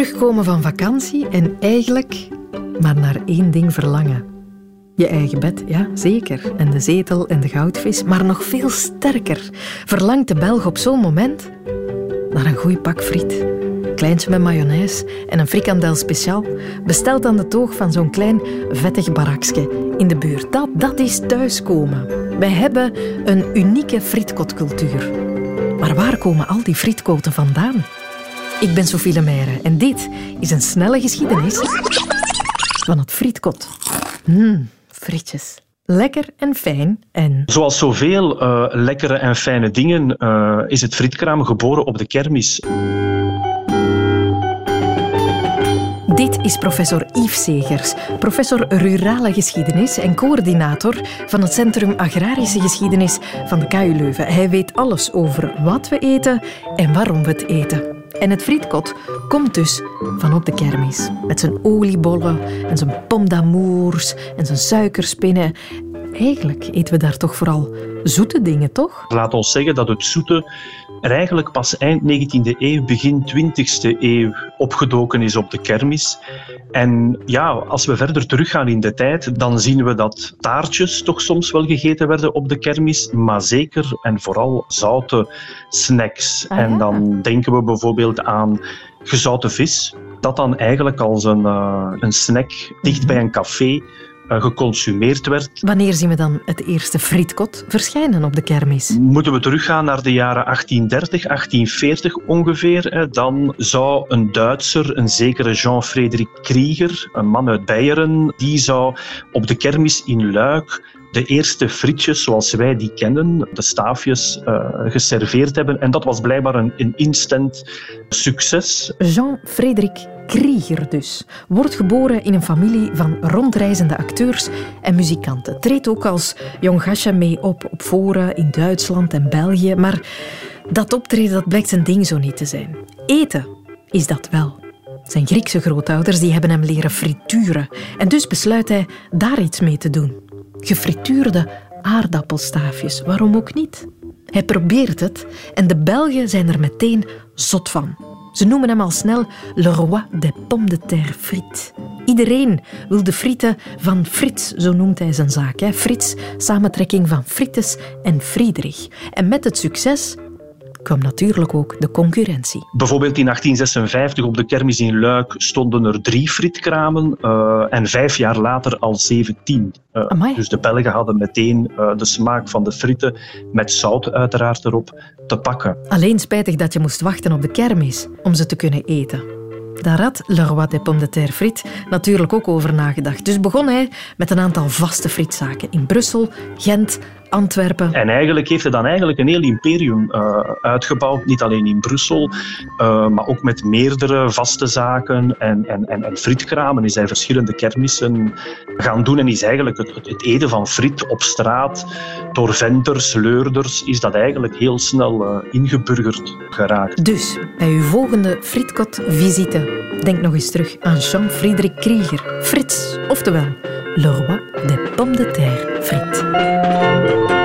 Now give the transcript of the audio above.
Terugkomen van vakantie en eigenlijk maar naar één ding verlangen. Je eigen bed, ja, zeker. En de zetel en de goudvis. Maar nog veel sterker verlangt de Belg op zo'n moment naar een goed pak friet. Kleintje met mayonaise en een frikandel speciaal. Besteld aan de toog van zo'n klein vettig barakje in de buurt. Dat, dat is thuiskomen. Wij hebben een unieke frietkotcultuur. Maar waar komen al die frietkoten vandaan? Ik ben Sophie Lemaire en dit is een snelle geschiedenis van het frietkot. Mmm, frietjes. Lekker en fijn en... Zoals zoveel uh, lekkere en fijne dingen uh, is het frietkraam geboren op de kermis. Dit is professor Yves Segers, professor rurale geschiedenis en coördinator van het Centrum Agrarische Geschiedenis van de KU Leuven. Hij weet alles over wat we eten en waarom we het eten. En het frietkot komt dus van op de kermis. Met zijn oliebollen en zijn pomme d'amours en zijn suikerspinnen. Eigenlijk eten we daar toch vooral zoete dingen, toch? Laat ons zeggen dat het zoete er eigenlijk pas eind 19e eeuw, begin 20e eeuw opgedoken is op de kermis. En ja, als we verder teruggaan in de tijd, dan zien we dat taartjes toch soms wel gegeten werden op de kermis, maar zeker en vooral zoute snacks. Ah, en dan denken we bijvoorbeeld aan gezouten vis, dat dan eigenlijk als een, eh, een snack dicht bij een café geconsumeerd werd. Wanneer zien we dan het eerste frietkot verschijnen op de kermis? Moeten we teruggaan naar de jaren 1830, 1840 ongeveer, dan zou een Duitser, een zekere Jean-Frederik Krieger, een man uit Beieren, die zou op de kermis in Luik de eerste frietjes zoals wij die kennen, de staafjes, eh, geserveerd hebben. En dat was blijkbaar een, een instant succes. Jean-Frederik Krieger dus. Wordt geboren in een familie van rondreizende acteurs en muzikanten. Treedt ook als jong gastje mee op op foren in Duitsland en België. Maar dat optreden dat blijkt zijn ding zo niet te zijn. Eten is dat wel. Zijn Griekse grootouders die hebben hem leren frituren. En dus besluit hij daar iets mee te doen. Gefrituurde aardappelstaafjes, waarom ook niet? Hij probeert het en de Belgen zijn er meteen zot van. Ze noemen hem al snel le roi des pommes de terre frites. Iedereen wil de frieten van Frits, zo noemt hij zijn zaak. Hè. Frits, samentrekking van Frites en Friedrich. En met het succes kwam natuurlijk ook de concurrentie. Bijvoorbeeld in 1856 op de kermis in Luik stonden er drie frietkramen eh, en vijf jaar later al 17. Eh, Amai. dus de Belgen hadden meteen eh, de smaak van de frieten, met zout uiteraard erop, te pakken. Alleen spijtig dat je moest wachten op de kermis om ze te kunnen eten. Daar had Le Roi des Pommes de Terre Frites natuurlijk ook over nagedacht. Dus begon hij met een aantal vaste frietzaken in Brussel, Gent, Antwerpen. En eigenlijk heeft hij dan eigenlijk een heel imperium eh, uitgebouwd, niet alleen in Brussel, eh, maar ook met meerdere vaste zaken en, en, en, en frietkramen is hij verschillende kermissen gaan doen en is eigenlijk het, het, eten van friet op straat door venders, leurders, is dat eigenlijk heel snel eh, ingeburgerd geraakt. Dus bij uw volgende frietkot-visite, denk nog eens terug aan Jean-Frederik Krieger, Frits, oftewel Le Roi des Pommes de Terre Frites.